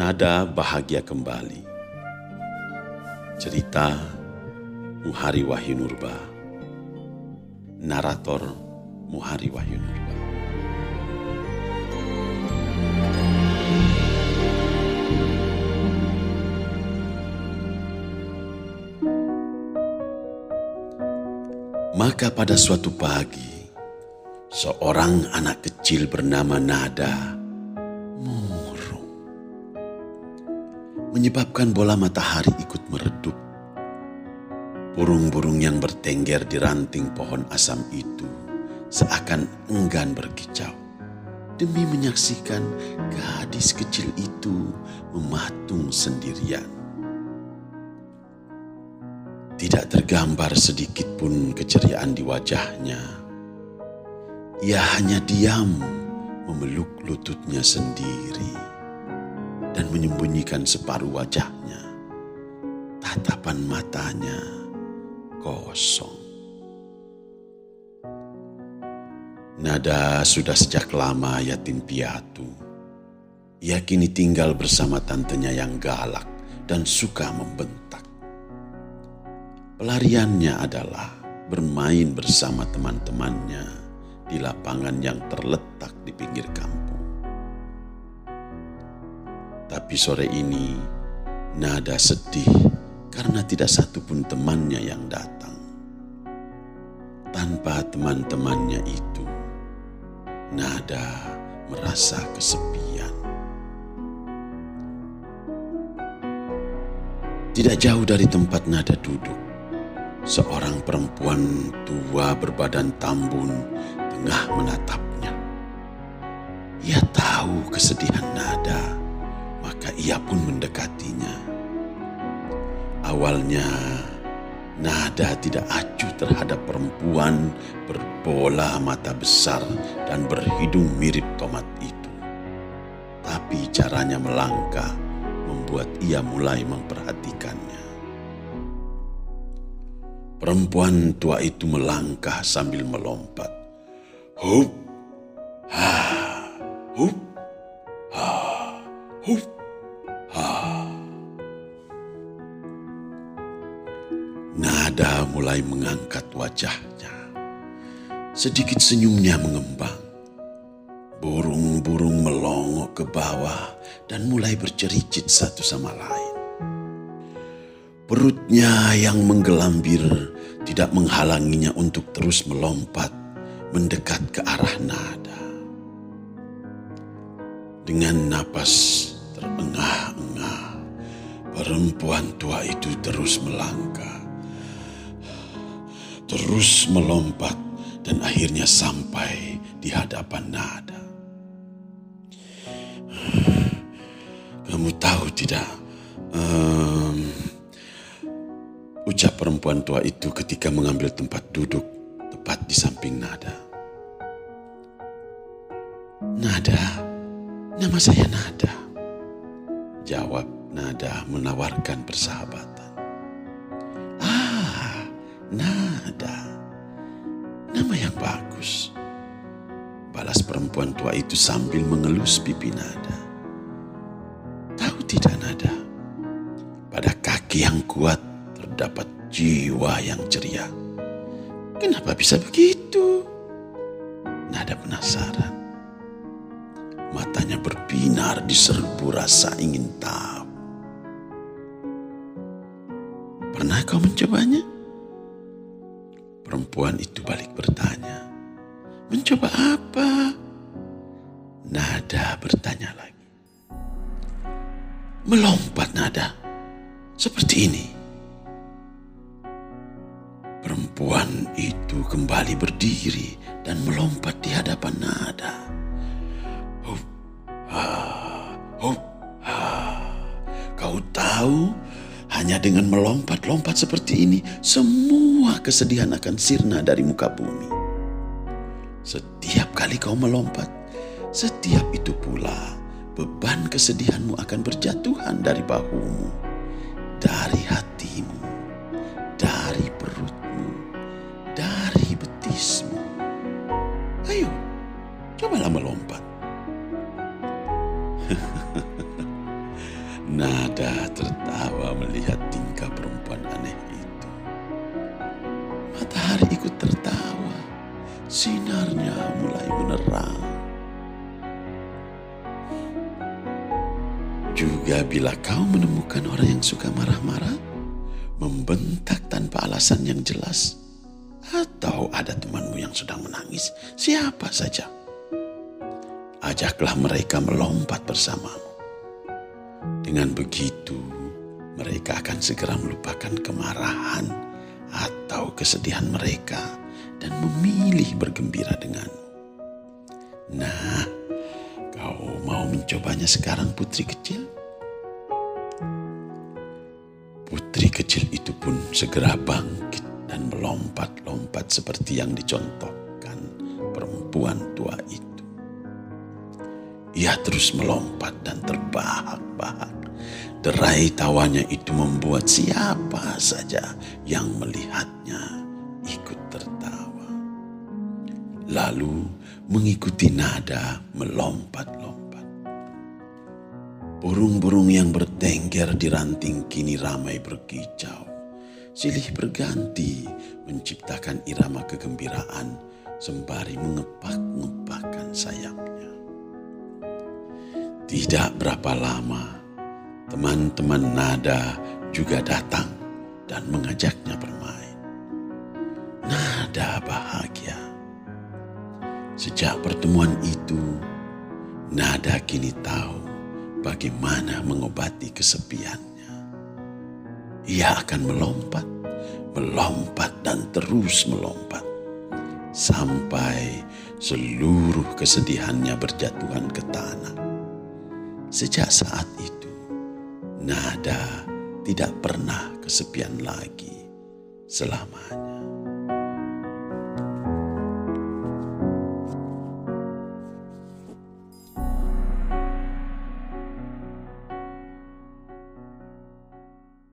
Nada bahagia kembali. Cerita Muhari Wahyu Nurba. Narator Muhari Wahyu Nurba. Maka pada suatu pagi, seorang anak kecil bernama Nada. Menyebabkan bola matahari ikut meredup. Burung-burung yang bertengger di ranting pohon asam itu seakan enggan berkicau demi menyaksikan gadis kecil itu mematung sendirian. Tidak tergambar sedikit pun keceriaan di wajahnya. Ia hanya diam memeluk lututnya sendiri dan menyembunyikan separuh wajahnya. Tatapan matanya kosong. Nada sudah sejak lama yatim piatu. Ia kini tinggal bersama tantenya yang galak dan suka membentak. Pelariannya adalah bermain bersama teman-temannya di lapangan yang terletak di pinggir kampung. Tapi sore ini Nada sedih karena tidak satu pun temannya yang datang. Tanpa teman-temannya itu, Nada merasa kesepian. Tidak jauh dari tempat Nada duduk, Seorang perempuan tua berbadan tambun tengah menatapnya. Ia tahu kesedihan Nada, ia pun mendekatinya. Awalnya, Nada tidak acuh terhadap perempuan berbola mata besar dan berhidung mirip tomat itu. Tapi caranya melangkah membuat ia mulai memperhatikannya. Perempuan tua itu melangkah sambil melompat. Hup, ha, hup, ha, hup, Nada mulai mengangkat wajahnya. Sedikit senyumnya mengembang. Burung-burung melongok ke bawah dan mulai bercericit satu sama lain. Perutnya yang menggelambir tidak menghalanginya untuk terus melompat mendekat ke arah nada. Dengan napas terengah-engah, perempuan tua itu terus melangkah. Terus melompat dan akhirnya sampai di hadapan nada. Kamu tahu tidak, um, Ucap perempuan tua itu ketika mengambil tempat duduk tepat di samping Nada. Nada, nama saya Nada. Jawab Nada menawarkan persahabatan. Ah, Nada. Nama yang bagus. Balas perempuan tua itu sambil mengelus pipi Nada. Tahu tidak Nada? Pada kaki yang kuat terdapat jiwa yang ceria. Kenapa bisa begitu? Nada penasaran. Matanya berbinar di serbu rasa ingin tahu. Pernah kau mencobanya? Perempuan itu balik bertanya. Mencoba apa? Nada bertanya lagi. Melompat nada. Seperti ini. Perempuan itu kembali berdiri dan melompat di hadapan nada. Hup, ha, hup, ha. Kau tahu, hanya dengan melompat-lompat seperti ini, semua kesedihan akan sirna dari muka bumi. Setiap kali kau melompat, setiap itu pula beban kesedihanmu akan berjatuhan dari bahumu, Nada tertawa melihat tingkah perempuan aneh itu. Matahari ikut tertawa, sinarnya mulai menerang. Juga bila kau menemukan orang yang suka marah-marah, membentak tanpa alasan yang jelas, atau ada temanmu yang sedang menangis, siapa saja, ajaklah mereka melompat bersamamu. Dengan begitu, mereka akan segera melupakan kemarahan atau kesedihan mereka dan memilih bergembira denganmu. Nah, kau mau mencobanya sekarang putri kecil? Putri kecil itu pun segera bangkit dan melompat-lompat seperti yang dicontohkan perempuan tua itu. Ia terus melompat dan terbahak-bahak. Derai tawanya itu membuat siapa saja yang melihatnya ikut tertawa. Lalu mengikuti nada melompat-lompat. Burung-burung yang bertengger di ranting kini ramai berkicau. Silih berganti menciptakan irama kegembiraan sembari mengepak-ngepakkan sayapnya. Tidak berapa lama, teman-teman Nada juga datang dan mengajaknya bermain. Nada bahagia. Sejak pertemuan itu, Nada kini tahu bagaimana mengobati kesepiannya. Ia akan melompat, melompat dan terus melompat sampai seluruh kesedihannya berjatuhan ke tanah Sejak saat itu, Nada tidak pernah kesepian lagi selamanya.